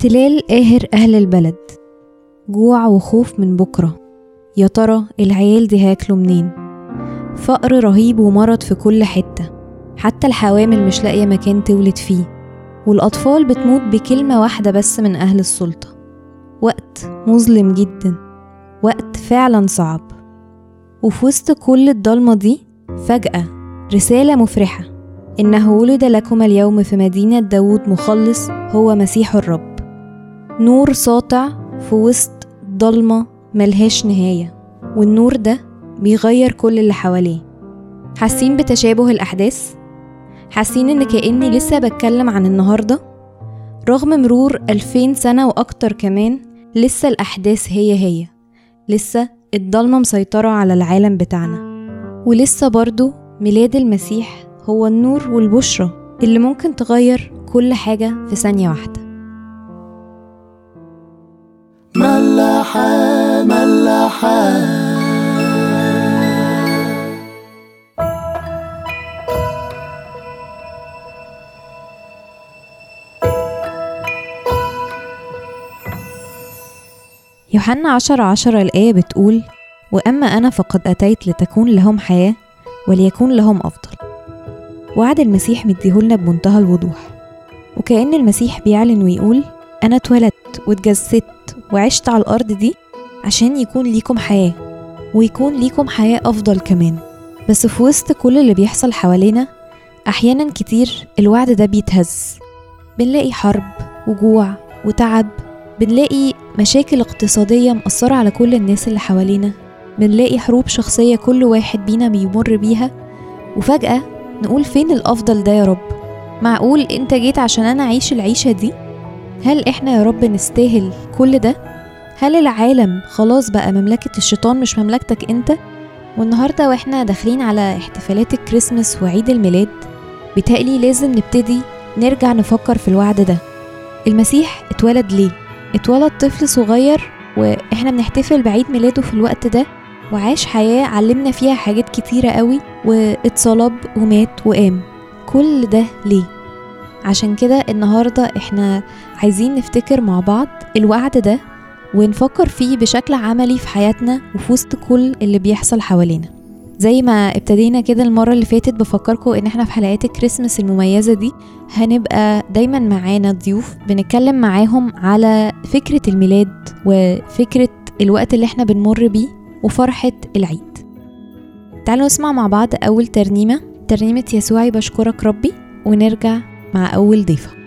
احتلال قاهر أهل البلد. جوع وخوف من بكرة. يا ترى العيال دي هياكلوا منين؟ فقر رهيب ومرض في كل حتة. حتى الحوامل مش لاقية مكان تولد فيه. والأطفال بتموت بكلمة واحدة بس من أهل السلطة. وقت مظلم جدا. وقت فعلا صعب. وفي وسط كل الضلمة دي فجأة رسالة مفرحة. إنه ولد لكم اليوم في مدينة داود مخلص هو مسيح الرب. نور ساطع في وسط ضلمة ملهاش نهاية والنور ده بيغير كل اللي حواليه حاسين بتشابه الأحداث؟ حاسين إن كأني لسه بتكلم عن النهاردة؟ رغم مرور ألفين سنة وأكتر كمان لسه الأحداث هي هي لسه الضلمة مسيطرة على العالم بتاعنا ولسه برضو ميلاد المسيح هو النور والبشرة اللي ممكن تغير كل حاجة في ثانية واحدة ملاحة ملاحة يوحنا عشرة عشرة الآية بتقول وأما أنا فقد أتيت لتكون لهم حياة وليكون لهم أفضل. وعد المسيح مديهولنا بمنتهى الوضوح. وكأن المسيح بيعلن ويقول أنا اتولدت واتجسدت وعشت على الأرض دي عشان يكون ليكم حياة ويكون ليكم حياة أفضل كمان. بس في وسط كل اللي بيحصل حوالينا أحيانا كتير الوعد ده بيتهز. بنلاقي حرب وجوع وتعب بنلاقي مشاكل اقتصادية مأثرة على كل الناس اللي حوالينا بنلاقي حروب شخصية كل واحد بينا بيمر بيها وفجأة نقول فين الأفضل ده يا رب؟ معقول أنت جيت عشان أنا أعيش العيشة دي؟ هل إحنا يا رب نستاهل كل ده؟ هل العالم خلاص بقى مملكة الشيطان مش مملكتك أنت؟ والنهاردة وإحنا داخلين على احتفالات الكريسماس وعيد الميلاد بتقلي لازم نبتدي نرجع نفكر في الوعد ده. المسيح اتولد ليه؟ اتولد طفل صغير وإحنا بنحتفل بعيد ميلاده في الوقت ده وعاش حياة علمنا فيها حاجات كتيرة قوي واتصلب ومات وقام. كل ده ليه؟ عشان كده النهاردة إحنا عايزين نفتكر مع بعض الوعد ده ونفكر فيه بشكل عملي في حياتنا وفي وسط كل اللي بيحصل حوالينا. زي ما ابتدينا كده المرة اللي فاتت بفكركم ان إحنا في حلقات الكريسماس المميزة دي هنبقى دايما معانا ضيوف بنتكلم معاهم على فكرة الميلاد وفكرة الوقت اللي إحنا بنمر بيه وفرحة العيد. تعالوا نسمع مع بعض أول ترنيمة. ترنيمة يسوعي بشكرك ربي ونرجع مع أول ضيفة.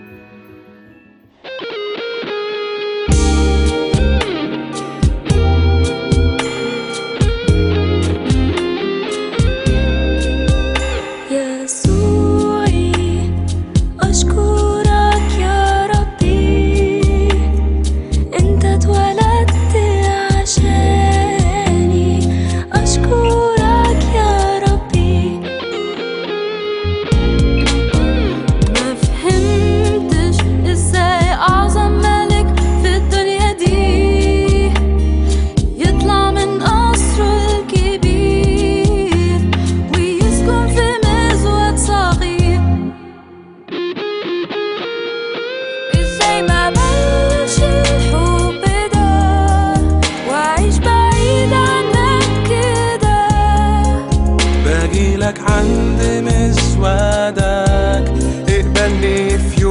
عند مسودك اقبلني في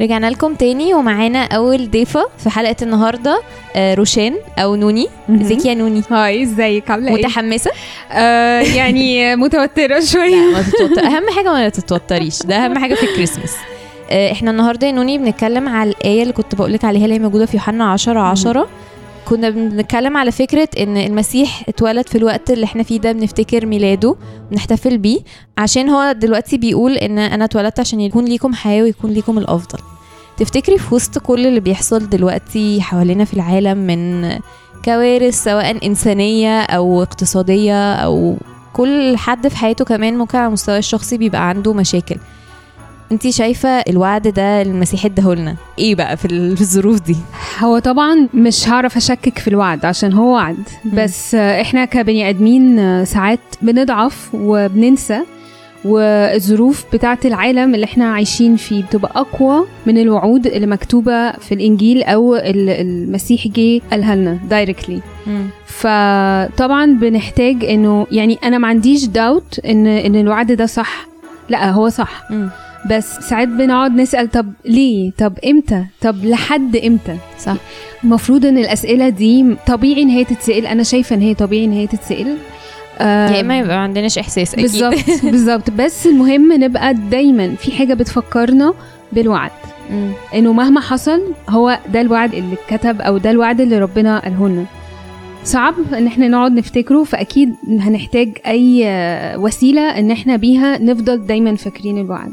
رجعنا لكم تاني ومعانا أول ضيفة في حلقة النهارده آه، روشان أو نوني. إزيك يا نوني؟ هاي إزيك؟ عاملة إيه؟ متحمسة؟ آه يعني متوترة شوية لا ما تتوتر. أهم حاجة ما تتوتريش. ده أهم حاجة في الكريسماس آه، إحنا النهارده يا نوني بنتكلم على الآية اللي كنت بقولك عليها اللي هي موجودة في يوحنا 10 10 كنا بنتكلم على فكرة إن المسيح اتولد في الوقت اللي إحنا فيه ده بنفتكر ميلاده بنحتفل بيه عشان هو دلوقتي بيقول إن أنا اتولدت عشان يكون ليكم حياة ويكون ليكم الأفضل. تفتكري في وسط كل اللي بيحصل دلوقتي حوالينا في العالم من كوارث سواء إنسانية أو اقتصادية أو كل حد في حياته كمان ممكن على المستوى الشخصي بيبقى عنده مشاكل. انتي شايفة الوعد ده المسيح اداهولنا إيه بقى في ال- في الظروف دي؟ هو طبعا مش هعرف أشكك في الوعد عشان هو وعد. بس إحنا كبني آدمين ساعات بنضعف وبننسى والظروف بتاعة العالم اللي إحنا عايشين فيه بتبقى أقوى من الوعود اللي مكتوبة في الإنجيل أو ال- المسيح جه قالها لنا دايركتلي فطبعا بنحتاج إنه يعني أنا ما عنديش داوت ان إن الوعد ده صح. لأ هو صح. مم. بس ساعات بنقعد نسأل طب ليه؟ طب إمتى؟ طب لحد إمتى؟ صح. المفروض إن الأسئلة دي طبيعي إن هي تتسأل. أنا شايفة إن هي طبيعي إن هي تتسأل. آه، يا إما يبقى ما عندناش إحساس أكيد. بالظبط بالظبط. بس المهم نبقى دايما في حاجة بتفكرنا بالوعد. إنه مهما حصل هو ده الوعد اللي اتكتب أو ده الوعد اللي ربنا قاله لنا. صعب إن إحنا نقعد نفتكره فأكيد هنحتاج أي آه، وسيلة إن إحنا بيها نفضل دايما فاكرين الوعد.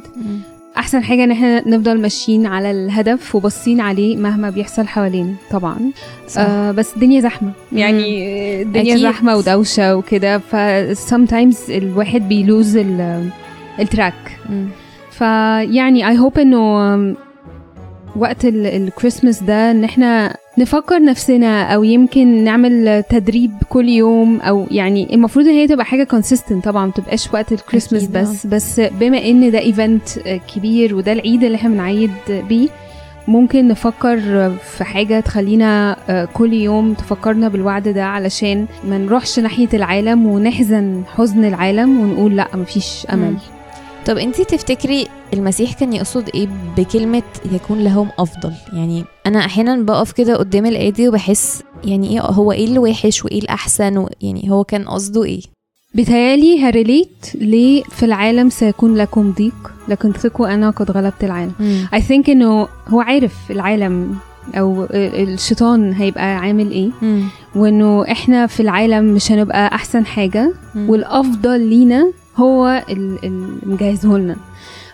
أحسن حاجة إن إحنا نفضل ماشيين على الهدف وباصين عليه مهما بيحصل حوالينا طبعا صح. آه بس الدنيا زحمة يعني آه، الدنيا أكيد. زحمة ودوشة وكده ف sometimes الواحد بي lose ال- ال track. فيعني I hope إنه وقت ال- الكريسماس ده إن إحنا نفكر نفسنا أو يمكن نعمل تدريب كل يوم أو يعني المفروض إن هي تبقى حاجة consistent طبعا ما تبقاش وقت الكريسماس آه. بس بس بما إن ده event كبير وده العيد اللي إحنا بنعيد بيه ممكن نفكر في حاجة تخلينا آه، كل يوم تفكرنا بالوعد ده علشان ما نروحش ناحية العالم ونحزن حزن العالم ونقول لأ مفيش أمل مم. طب انتي تفتكري المسيح كان يقصد إيه بكلمة يكون لهم أفضل يعني أنا أحيانا بقف كده قدام الآية دي وبحس يعني إيه هو إيه الوحش وإيه الأحسن يعني هو كان قصده إيه بتهيالي هريليت ليه في العالم سيكون لكم ضيق لكن ثقوا أنا قد غلبت العالم I think إنه هو عارف العالم أو ال- الشيطان هيبقى عامل إيه مم. وإنه إحنا في العالم مش هنبقى أحسن حاجة مم. والأفضل لينا هو مجهزه لنا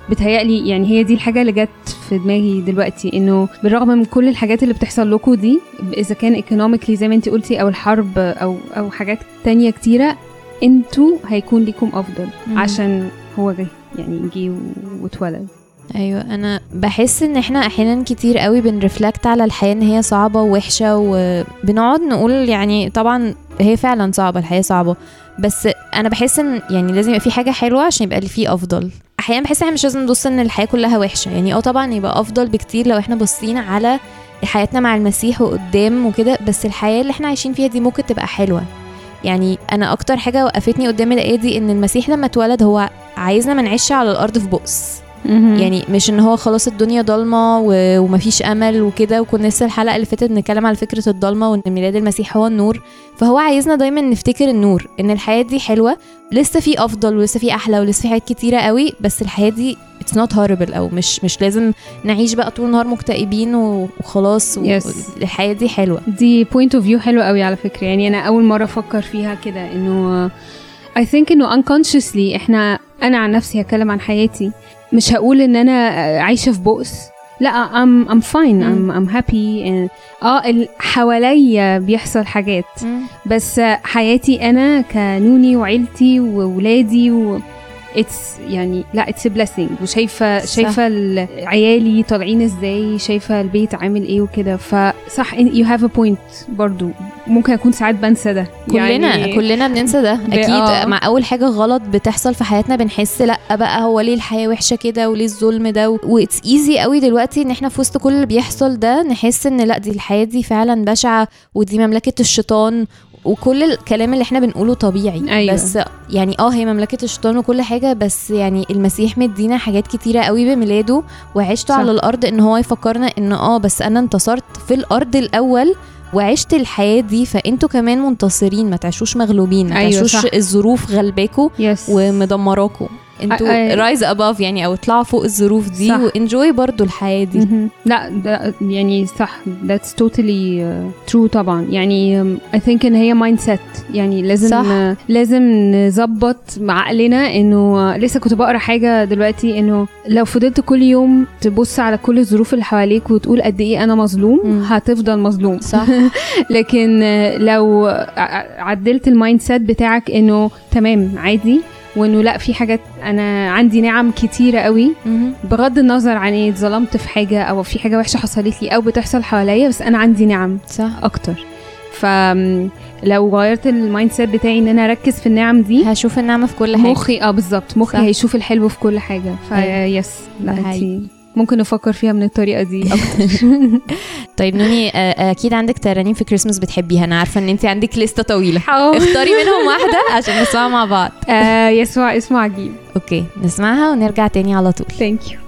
بتهيألي يعني هي دي الحاجة اللي جت في دماغي دلوقتي إنه بالرغم من كل الحاجات اللي بتحصل لكم دي إذا كان ايكونوميكلي زي ما انت قلتي أو الحرب أو أو حاجات تانية كتيرة أنتوا هيكون ليكم أفضل مم. عشان هو جه يعني جه واتولد أيوه أنا بحس إن إحنا أحيانا كتير قوي بنرفلكت على الحياة إن هي صعبة ووحشة وبنقعد نقول يعني طبعا هي فعلا صعبة الحياة صعبة. بس أنا بحس إن يعني لازم يبقى في حاجة حلوة عشان يبقى اللي فيه أفضل. أحيانا بحس إحنا مش لازم نبص إن الحياة كلها وحشة. يعني آه طبعا يبقى أفضل بكتير لو إحنا باصين على حياتنا مع المسيح وقدام وكده بس الحياة اللي إحنا عايشين فيها دي ممكن تبقى حلوة. يعني أنا أكتر حاجة وقفتني قدام الآية دي إن المسيح لما اتولد هو عايزنا ما نعيش على الأرض في بؤس. يعني مش إن هو خلاص الدنيا ضلمة و- ومفيش أمل وكده وكنا لسه الحلقة اللي فاتت بنتكلم على فكرة الضلمة وإن ميلاد المسيح هو النور. فهو عايزنا دايما نفتكر النور إن الحياة دي حلوة لسه في أفضل ولسه في أحلى ولسه في حاجات كتيرة قوي بس الحياة دي it's not horrible أو مش مش لازم نعيش بقى طول النهار مكتئبين وخلاص و- Yes. الحياة دي حلوة. دي point of view حلو قوي على فكرة. يعني أنا أول مرة أفكر فيها كده إنه I think إنه unconsciously إحنا أنا عن نفسي هتكلم عن حياتي. مش هقول إن أنا عايشة في بؤس. لا I'm I'm fine. I'm I'm happy. and- آه ال- حواليا بيحصل حاجات. بس حياتي أنا كنوني وعيلتي وولادي و it's يعني لا it's blessing وشايفه. شايفة ال- عيالي طالعين إزاي شايفة البيت عامل إيه وكده. فصح you have a point برضو. ممكن أكون ساعات بنسى ده. كلنا يعني كلنا بننسى ده. أكيد آه. مع أول حاجة غلط بتحصل في حياتنا بنحس لأ بقى هو ليه الحياة وحشة كده وليه الظلم ده؟ واتس ايزي قوي دلوقتي إن إحنا في وسط كل اللي بيحصل ده نحس إن لأ دي الحياة دي فعلا بشعة ودي مملكة الشيطان وكل الكلام اللي إحنا بنقوله طبيعي أيوة. بس يعني آه هي مملكة الشيطان وكل حاجة بس يعني المسيح مدينا حاجات كتيرة قوي بميلاده وعشته صح. على الأرض إن هو يفكرنا إن آه بس أنا انتصرت في الأرض الأول وعشت الحياة دي فأنتوا كمان منتصرين ما تعيشوش مغلوبين ما أيوة، تعيشوش. الظروف غلباكوا ومدمراكوا أنتوا rise above يعني أو اطلعوا فوق الظروف دي. و enjoy برضو الحياة دي مهم. لا ده يعني صح totally uh, true طبعا يعني um, I think إن هي mindset يعني لازم صح. uh, لازم نظبط عقلنا إنه uh, لسه كنت بقرأ حاجة دلوقتي إنه لو فضلت كل يوم تبص على كل الظروف اللي حواليك وتقول قد إيه أنا مظلوم مم. هتفضل مظلوم صح لكن آه، لو ع- عدلت ال mindset بتاعك إنه تمام عادي وإنه لا في حاجات أنا عندي نعم كتيرة قوي. بغض النظر عن اني اتظلمت في حاجة أو في حاجة وحشة حصلت لي أو بتحصل حواليا بس أنا عندي نعم صح. أكتر. فلو غيرت ال mindset بتاعي إن أنا أركز في النعم دي هشوف النعمة في كل حاجة. مخي آه بالظبط. مخي صح. هيشوف الحلو في كل حاجة. ف yes لا ممكن نفكر فيها من الطريقة دي أكتر. طيب نوني آه، أكيد عندك ترانيم في كريسمس بتحبيها. أنا عارفة إن انت عندك لستة طويلة. اختاري منهم واحدة عشان نسمعها مع بعض. آه، يسوع اسمه عجيب okay نسمعها ونرجع تاني على طول. thank you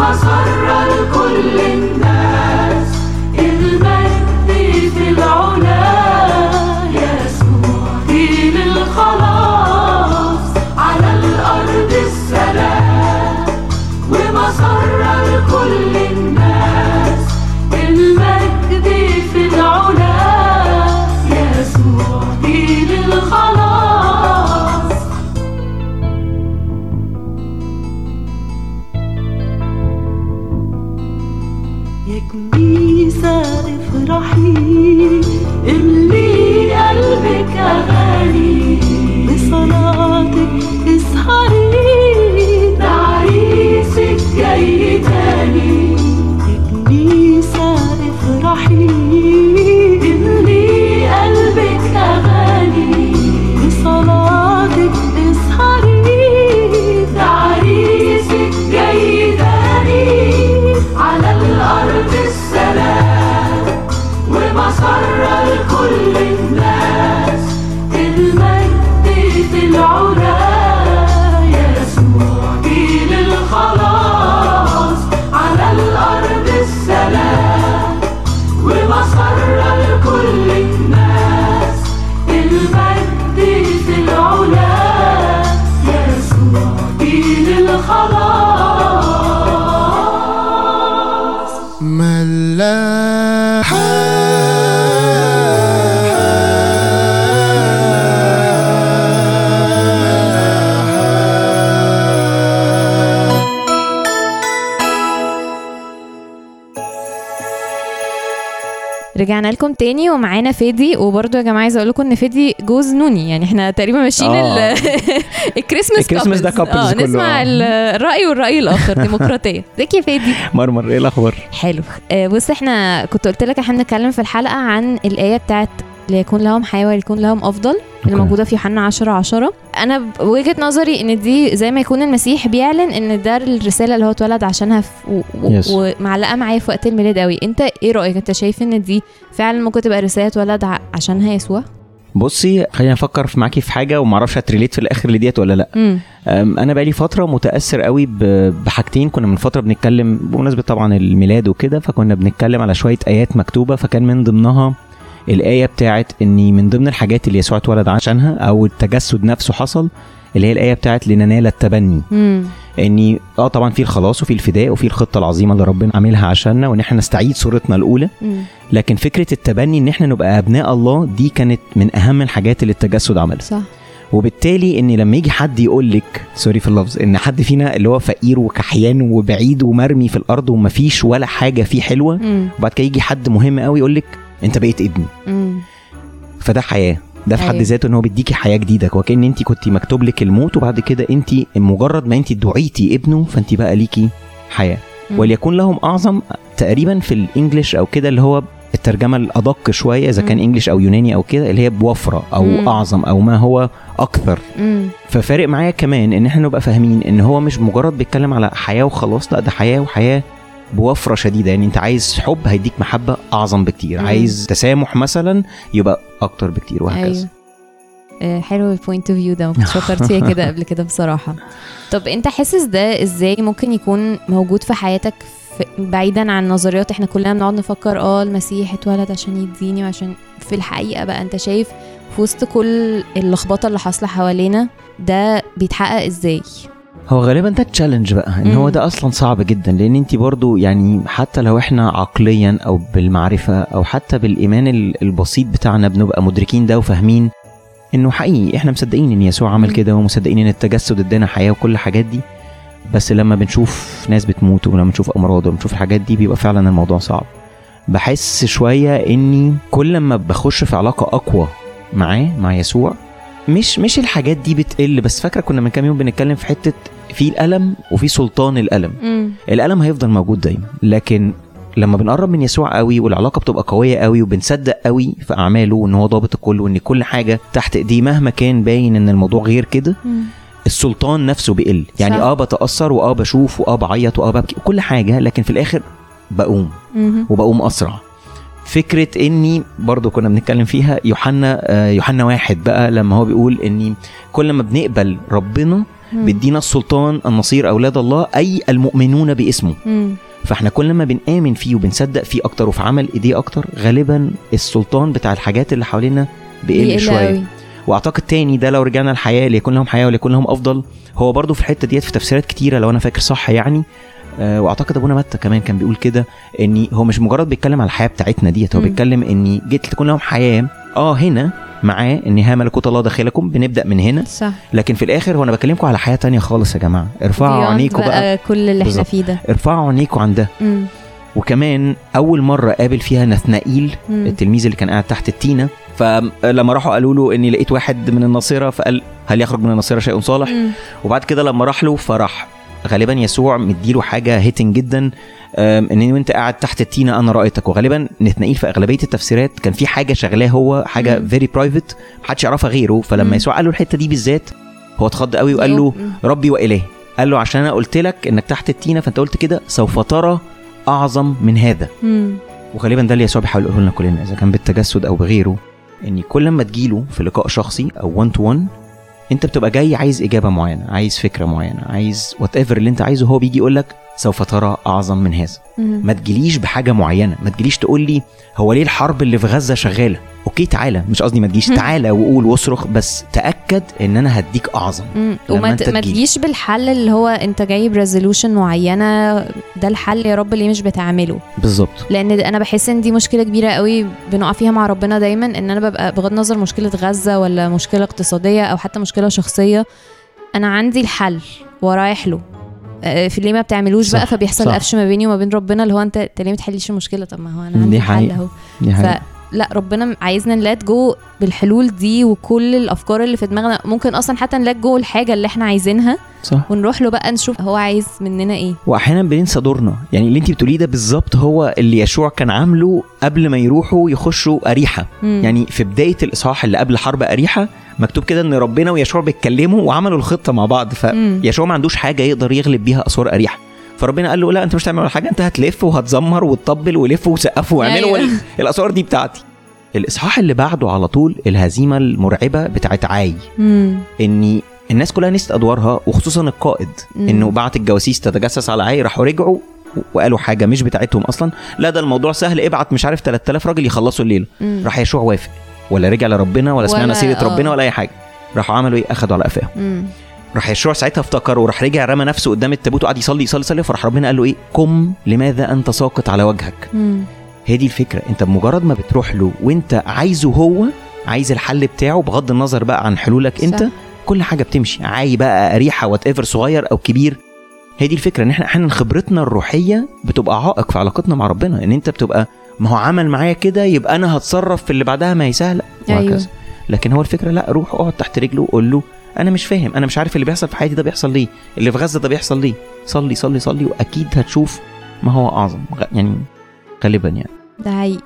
ومسرة لكل الناس ومسرة لكل ورجعنا لكم تاني ومعانا فادي وبرضه يا جماعة عايزة أقول لكم إن فادي جوز نوني يعني إحنا تقريبا ماشيين آه. ال- الكريسماس الكريسماس ده couples آه نسمع آه. ال- الراي والرأي الآخر ديمقراطية. ازيك يا فادي مرمر إيه الأخبار؟ حلو. آه، بص إحنا كنت قلت لك إحنا بنتكلم في الحلقة عن الآية بتاعت ليكون لهم حياه وليكون لهم أفضل. اللي. موجودة في يوحنا 10 10 أنا بوجهه نظري إن دي زي ما يكون المسيح بيعلن إن ده الرسالة اللي هو اتولد عشانها في و... و... Yes. ومعلقة معايا في وقت الميلاد قوي أنت إيه رأيك؟ أنت شايف إن دي فعلا ممكن تبقى رسالة اتولد ع... عشانها يسوع؟ بصي خلينا نفكر في معاكي في حاجة وما أعرفش هتريليت في الآخر لديت ولا لأ. أنا بقالي فترة متأثر قوي بحاجتين. كنا من فترة بنتكلم بمناسبة طبعا الميلاد وكده فكنا بنتكلم على شوية آيات مكتوبة فكان من ضمنها الآية بتاعت اني من ضمن الحاجات اللي يسوع اتولد عشانها أو التجسد نفسه حصل اللي هي الآية بتاعت لننال التبني. امم اني آه طبعا في الخلاص وفي الفداء وفي الخطة العظيمة اللي ربنا عاملها عشاننا وإن إحنا نستعيد صورتنا الأولى. لكن فكرة التبني إن إحنا نبقى أبناء الله دي كانت من أهم الحاجات اللي التجسد عملها. صح. وبالتالي إن لما يجي حد يقول لك سوري في اللفظ إن حد فينا اللي هو فقير وكحيان وبعيد ومرمي في الأرض ومفيش ولا حاجة فيه حلوة امم وبعد كده يجي حد مهم قوي يقول لك انت بقيت ابني فده حياة. ده في حد أيوة. ذاته إن هو بيديكي حياة جديدة. وكأن انت كنت مكتوب لك الموت وبعد كده انت مجرد ما انت دعيتي ابنه فانت بقى ليكي حياة. وليكن لهم أعظم تقريبا في ال English أو كده اللي هو الترجمة الأدق شوية إذا كان مم. English أو يوناني أو كده اللي هي بوفرة أو مم. أعظم أو ما هو أكثر. امم ففارق معايا كمان إن إحنا نبقى فاهمين إن هو مش مجرد بيتكلم على حياة وخلاص لأ ده حياة وحياة بوفرة شديدة. يعني انت عايز حب هيديك محبة أعظم بكتير. مم. عايز تسامح مثلا يبقى أكتر بكتير وهكذا. أيوه. آه، حلو ال point of view ده. ما كنتش فكرت فيها كده قبل كده بصراحة. طب انت حاسس ده إزاي ممكن يكون موجود في حياتك في بعيدا عن نظريات؟ إحنا كلنا بنقعد نفكر آه المسيح اتولد عشان يديني وعشان في الحقيقة بقى. انت شايف في وسط كل اللخبطة اللي حاصلة حوالينا ده بيتحقق إزاي؟ هو غالبا ده التشالنج بقى إن هو. ده أصلا صعب جدا لأن انت برضو يعني حتى لو إحنا عقليا أو بالمعرفة أو حتى بالإيمان ال- البسيط بتاعنا بنبقى مدركين ده وفاهمين إنه حقيقي إحنا مصدقين إن يسوع عمل. كده ومصدقين إن التجسد ادانا حياة وكل الحاجات دي بس لما بنشوف ناس بتموت ولما بنشوف أمراض ولما بنشوف الحاجات دي بيبقى فعلا الموضوع صعب بحس شوية إني كل ما بخش في علاقة أقوى معاه مع يسوع مش مش الحاجات دي بتقل بس فاكرة كنا من كام يوم بنتكلم في حتة في الألم وفي سلطان الألم. امم الألم هيفضل موجود دايما لكن لما بنقرب من يسوع قوي والعلاقة بتبقى قوية قوي وبنصدق قوي في أعماله وإن هو ضابط الكل وإن كل حاجة تحت إيديه مهما كان باين إن الموضوع غير كده السلطان نفسه بيقل. يعني صح. آه بتأثر وآه بشوف وآه بعيط وآه ببكي كل حاجة لكن في الآخر بقوم وبقوم أسرع. فكرة إني برضو كنا بنتكلم فيها يوحنا آه، يوحنا واحد بقى لما هو بيقول إني كل ما بنقبل ربنا بيدينا السلطان ان نصير أولاد الله أي المؤمنون باسمه. فإحنا كل ما بنآمن فيه وبنصدق فيه أكتر وفي عمل إيديه أكتر غالبا السلطان بتاع الحاجات اللي حوالينا بيقل شوية. وأعتقد تاني ده لو رجعنا الحياة ليكون لهم حياة وليكون لهم أفضل. هو برضو في الحتة ديت في تفسيرات كتيرة لو أنا فاكر صح يعني. آه، وأعتقد أبونا متى كمان كان بيقول كده ان هو مش مجرد بيتكلم على الحياة بتاعتنا ديت هو مم. بيتكلم ان جيت تكون لهم حياة. آه هنا معاه ان ها ملكوت الله داخلكم بنبدأ من هنا صح لكن في الآخر هو أنا بكلمكم على حياة تانية خالص يا جماعة ارفعوا عينيكم بقى كل اللي إحنا. فيه ده ارفعوا عينيكم عن ده. وكمان أول مرة قابل فيها نثنائيل. التلميذ اللي كان قاعد تحت التينه فلما راحوا قالوا له إني لقيت واحد من الناصرة فقال هل يخرج من الناصرة شيء صالح مم. وبعد كده لما راح له فراح غالبا يسوع مديله حاجة hitting جدا إن وانت قاعد تحت التينة أنا رأيتك وغالبا نثنائيل في أغلبية التفسيرات كان في حاجة شغلاه هو حاجة. very private محدش يعرفها غيره. فلما يسوع قال له الحتة دي بالذات هو اتخض قوي وقال له مم. ربي وإلهي قال له عشان أنا قلت لك إنك تحت التينة فأنت قلت كده سوف ترى أعظم من هذا. وغالبا ده اللي يسوع بيحاول يقوله لنا كلنا إذا كان بالتجسد أو بغيره إن كل ما تجيله في لقاء شخصي أو 1 to 1 انت بتبقى جاي عايز اجابة معينة عايز فكرة معينة عايز whatever اللي انت عايزه هو بيجي يقول لك سوف ترى أعظم من هذا. مم. ما تجيليش بحاجة معينة ما تجيليش تقول لي هو ليه الحرب اللي في غزة شغالة؟ okay تعالى. مش قصدي ما تجيش تعالى وقول واصرخ بس تأكد إن أنا هديك أعظم. وما ما. تجيش بالحل اللي هو أنت جايب resolution معينة ده الحل يا رب ليه مش بتعمله. بالظبط. لأن أنا بحس إن دي مشكلة كبيرة قوي بنقع فيها مع ربنا دايما إن أنا ببقى بغض النظر مشكلة غزة ولا مشكلة اقتصادية أو حتى مشكلة شخصية أنا عندي الحل ورايح له. في ليه ما بتعملوش بقى فبيحصل. قفش ما بيني وما بين ربنا اللي هو انت انت ليه ما تحليش المشكلة طب ما هو أنا دي عندي حل. أهو فلا ربنا عايزنا نلات جو بالحلول دي وكل الأفكار اللي في دماغنا. ممكن أصلا حتى نلات جو الحاجة اللي إحنا عايزينها صح. ونروح له بقى نشوف هو عايز مننا إيه. واحيانا بننسى دورنا. يعني اللي انت بتقوليه ده بالظبط هو اللي يشوع كان عامله قبل ما يروحوا يخشوا أريحة. مم. يعني في بداية الإصحاح اللي قبل حرب أريحة مكتوب كده إن ربنا ويشوع بيتكلموا وعملوا الخطة مع بعض. فيشوع ما عندوش حاجة يقدر يغلب بيها اسوار أريحة. فربنا قال له لا انت مش هتعمل ولا حاجة انت هتلف وهتزمر وتطبل ولف وسقف واعملوا أيوة. الاسوار دي بتاعتي الإصحاح اللي بعده على طول الهزيمة المرعبة بتاعت عاي مم. ان الناس كلها نسيت أدوارها وخصوصا القائد مم. إنه بعت الجواسيس تتجسس على عاي راحوا رجعوا وقالوا حاجة مش بتاعتهم أصلا لا ده الموضوع سهل ابعت مش عارف 3000 راجل يخلصوا الليلة. راح يشوع وافق ولا رجع لربنا ولا سمعنا ولا- سيرة آه. ربنا ولا أي حاجة راحوا عملوا إيه أخدوا على قفاهم. راح يشوع ساعتها افتكر وراح رجع رمى نفسه قدام التابوت وقعد يصلي يصلي يصلي فراح ربنا قال له إيه؟ قم لماذا أنت ساقط على وجهك؟ مم. هي دي الفكرة. أنت بمجرد ما بتروح له وأنت عايزه هو عايز الحل بتاعه بغض النظر بقى عن حلولك أنت صح. كل حاجة بتمشي. عاي بقى اريحه وات ايفر صغير أو كبير. هي دي الفكرة إن إحنا أحيانا خبرتنا الروحية بتبقى عائق في علاقتنا مع ربنا. إن أنت بتبقى ما هو عمل معايا كده يبقى أنا هتصرف في اللي بعدها ما هي سهله أيوة. وهكذا. لكن هو الفكرة لا روح اقعد تحت رجله وقول له أنا مش فاهم أنا مش عارف اللي بيحصل في حياتي ده بيحصل ليه اللي في غزة ده بيحصل ليه. صلي صلي صلي وأكيد هتشوف ما هو أعظم يعني غالبا يعني. ده حقيقي.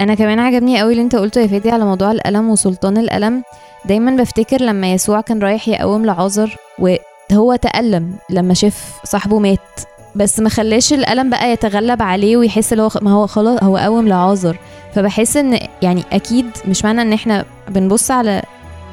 أنا كمان عجبني قوي اللي أنت قلته يا فادي على موضوع الألم وسلطان الألم. دايما بفتكر لما يسوع كان رايح يقوم لعازر وهو تألم لما شاف صاحبه مات. بس ما خلاش الألم بقى يتغلب عليه ويحس اللي هو ما هو خلاص هو قوم لعازر. فبحس إن يعني أكيد مش معنى إن إحنا بنبص على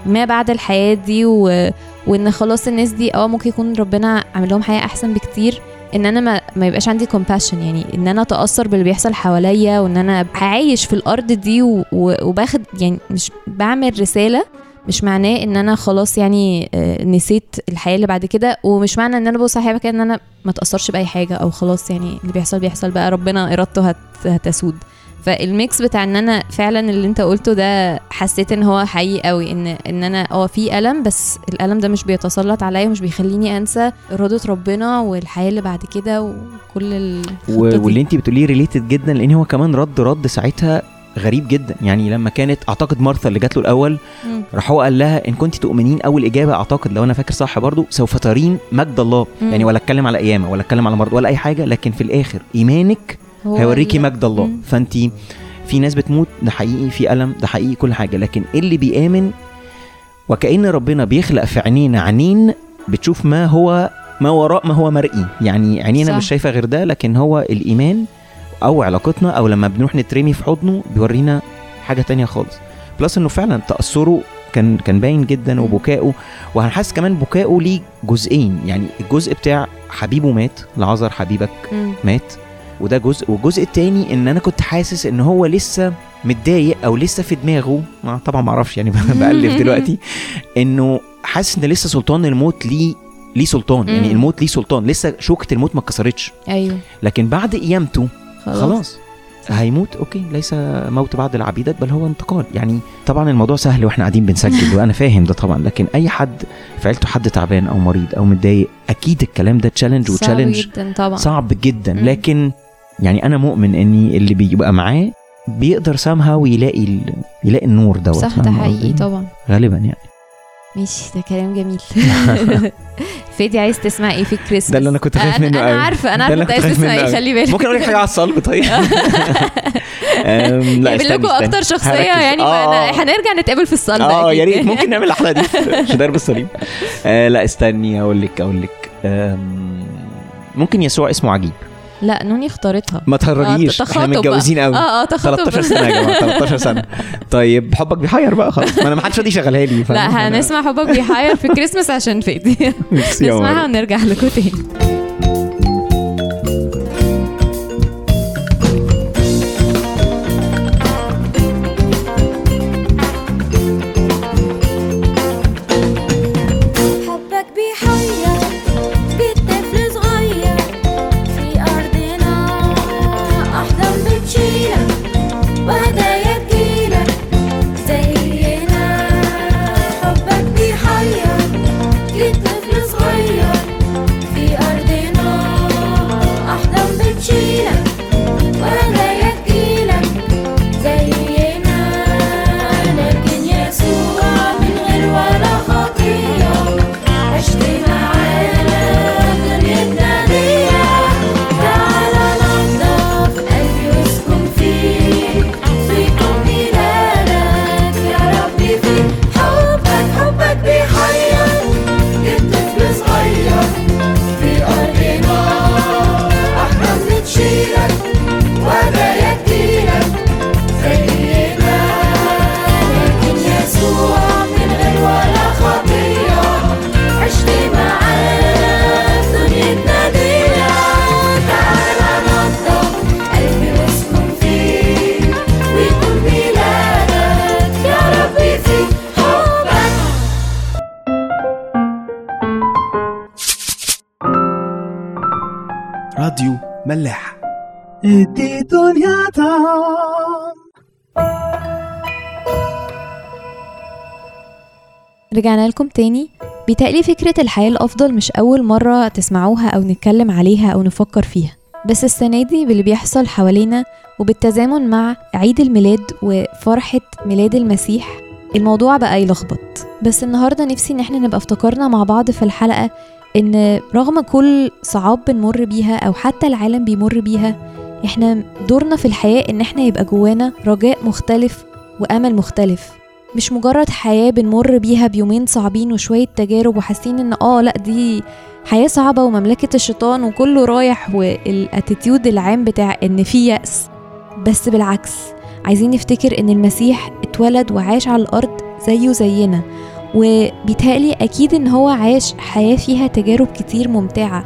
ما بعد الحياة دي و... وإن خلاص الناس دي آه ممكن يكون ربنا عامل لهم حياة أحسن بكتير إن أنا ما, ما يبقاش عندي compassion يعني إن أنا أتأثر باللي بيحصل حواليا وإن أنا عايش في الأرض دي و- و- وباخد يعني مش بعمل رسالة مش معناه إن أنا خلاص يعني آه، نسيت الحياة اللي بعد كده ومش معنى إن أنا ببص على الحياة كده إن أنا ما اتاثرش بأي حاجة أو خلاص يعني اللي بيحصل بيحصل بقى ربنا إرادته هت هتسود. فال mix بتاع إن أنا فعلا اللي أنت قلته ده حسيت إن هو حقيقي قوي إن إن أنا آه في ألم بس الألم ده مش بيتسلط عليا ومش بيخليني أنسى إرادة ربنا والحياة اللي بعد كده وكل الخطة دي. واللي أنت بتقوليه ريليتد جدا لأن هو كمان رد رد ساعتها غريب جدا يعني لما كانت أعتقد مارثا اللي جات له الأول. راح هو قال لها إن كنت تؤمنين أول إجابة أعتقد لو أنا فاكر صح برضو سوف ترين مجد الله مم. يعني ولا أتكلم على قيامة ولا أتكلم على مرض ولا أي حاجة لكن في الآخر إيمانك هيوريكي مجد الله. فأنت في ناس بتموت ده حقيقي في ألم ده حقيقي كل حاجة. لكن اللي بيآمن وكأن ربنا بيخلق في عينينا عينين بتشوف ما هو ما وراء ما هو مرئي. يعني عينينا صح. مش شايفة غير ده لكن هو الإيمان أو علاقتنا أو لما بنروح نترمي في حضنه بيورينا حاجة تانية خالص. بلس إنه فعلا تأثره كان كان باين جدا وبكائه. وهنحس كمان بكائه ليه جزئين. يعني الجزء بتاع حبيبه مات لعذر حبيبك مم. مات. وده جزء والجزء التاني إن أنا كنت حاسس إن هو لسه متضايق أو لسه في دماغه. ما طبعا ما أعرفش يعني بألف دلوقتي. إنه حاسس إن لسه سلطان الموت ليه ليه سلطان. يعني. الموت ليه سلطان. لسه شوكة الموت ما اتكسرتش. أيوه. لكن بعد قيامته خلاص, خلاص. هيموت؟ okay. ليس موت لعبيدك بل هو انتقال. يعني طبعا الموضوع سهل وإحنا قاعدين بنسجل وأنا فاهم ده طبعا. لكن أي حد في عيلته حد تعبان أو مريض أو متضايق أكيد الكلام ده challenge صعب و challenge جدا طبعا. صعب جدا. لكن يعني أنا مؤمن ان اللي بيبقى معاه بيقدر سامها ويلاقي ال... يلاقي النور دوت صح ده حقيقي؟ طبعا غالبا يعني ماشي ده كلام جميل فادي عايز تسمع إيه في الكريسماس ده اللي أنا كنت خايف منه أنا. عارفة أنا عارفة أنت عايز تسمع إيه. خلي بالك ممكن أقول لك حاجة على الصلب طيب لا استني لكم. أكتر شخصية. يعني ما آه. هنرجع نتقابل في الصلب آه. يا ريت ممكن نعمل الحلقة دي في درب الصليب لا استني أقول لك أقول لك ممكن يسوع اسمه عجيب لا نوني اختارتها. ما تهرجيش آه، إحنا متجوزين. قوي آه آه تخاطب. 13 سنة يا جماعة 13 سنة. طيب حبك بيحير بقى خلاص. ما أنا ما حدش راضي يشغلها لي؟ لا هنسمع حبك بيحير في الكريسماس عشان فادي نسمعها. ونرجع لكم تاني. ادي دنيا طعم رجعنا لكم تاني. بيتهيألي فكرة الحياة الأفضل مش أول مرة تسمعوها أو نتكلم عليها أو نفكر فيها. بس السنة دي باللي بيحصل حوالينا وبالتزامن مع عيد الميلاد وفرحة ميلاد المسيح الموضوع بقى يلخبط. بس النهاردة نفسي إن إحنا نبقى افتكرنا مع بعض في الحلقة إن رغم كل صعاب بنمر بيها أو حتى العالم بيمر بيها إحنا دورنا في الحياة إن إحنا يبقى جوانا رجاء مختلف وأمل مختلف. مش مجرد حياة بنمر بيها بيومين صعبين وشوية تجارب وحاسين إن آه لأ دي حياة صعبة ومملكة الشيطان وكله رايح والاتيتيود العام بتاع إن في يأس. بس بالعكس عايزين نفتكر إن المسيح اتولد وعاش على الأرض زيه زينا. وبيتهيألي أكيد إن هو عاش حياة فيها تجارب كتير ممتعة.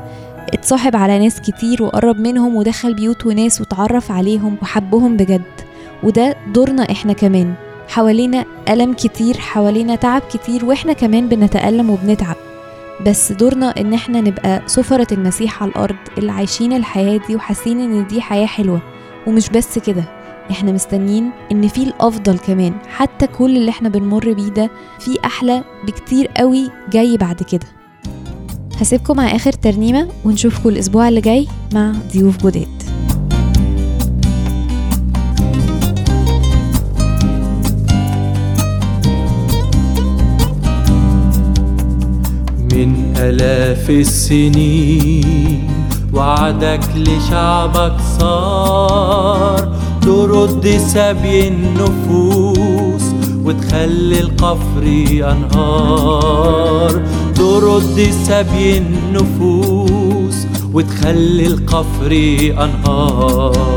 اتصاحب على ناس كتير وقرب منهم ودخل بيوت وناس وتعرف عليهم وحبهم بجد. وده دورنا إحنا كمان. حوالينا ألم كتير حوالينا تعب كتير وإحنا كمان بنتألم وبنتعب. بس دورنا إن إحنا نبقى سفرة المسيح على الأرض اللي عايشين الحياة دي وحاسين إن دي حياة حلوة. ومش بس كده إحنا مستنيين إن في الأفضل كمان. حتى كل اللي إحنا بنمر بيه ده في أحلى بكتير قوي جاي بعد كده. هسيبكم مع آخر ترنيمة ونشوفكم الأسبوع اللي جاي مع ضيوف جداد. من آلاف السنين وعدك لشعبك صار ترد سبي النفوس وتخلي القفر أنهار. ترد سبي النفوس وتخلي القفر أنهار.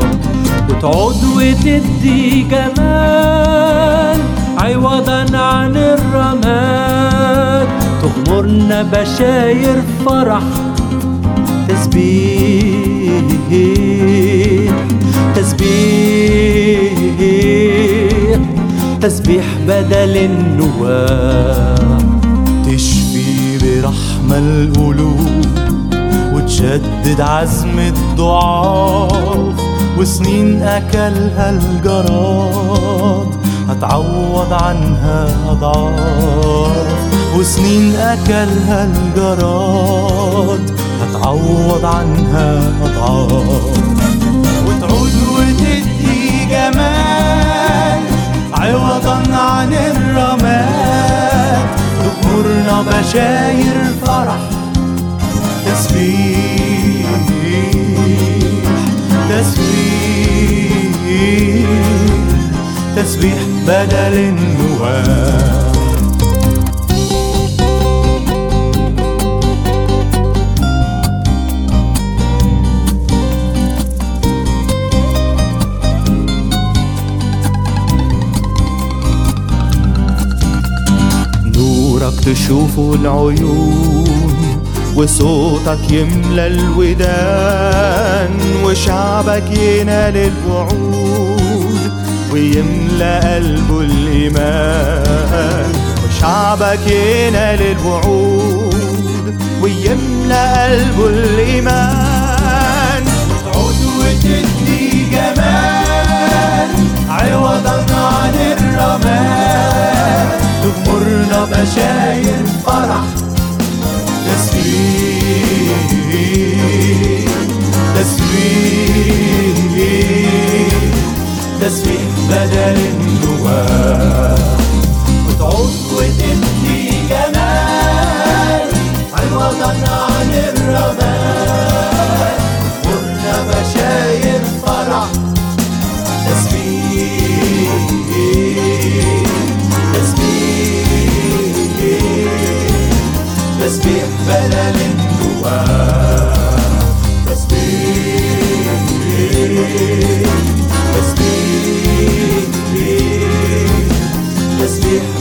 وتعود وتدي جمال عوضا عن الرماد. تغمرنا بشاير فرح تسبيح تسبيح تسبيح بدل النواة تشفي القلوب وتشدد عزم الضعاف وسنين أكلها الجراد هتعوض عنها أضعاف. وسنين أكلها الجراد هتعوض عنها أضعاف. وتعود وتدي جمال عوضا عن الرماد تغمرنا بشاير فرح تسبيح تسبيح تسبيح بدل النواه تشوفه العيون وصوتك يملى الودان وشعبك ينال الوعود ويملى قلبه الإيمان وشعبك ينال الوعود ويملى قلبه الإيمان. تعود وتدي جمال عوضا عن الرماد تغمرنا الفرح. تسبيح تسبيح.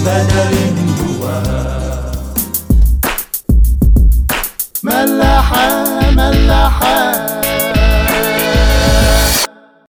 بدل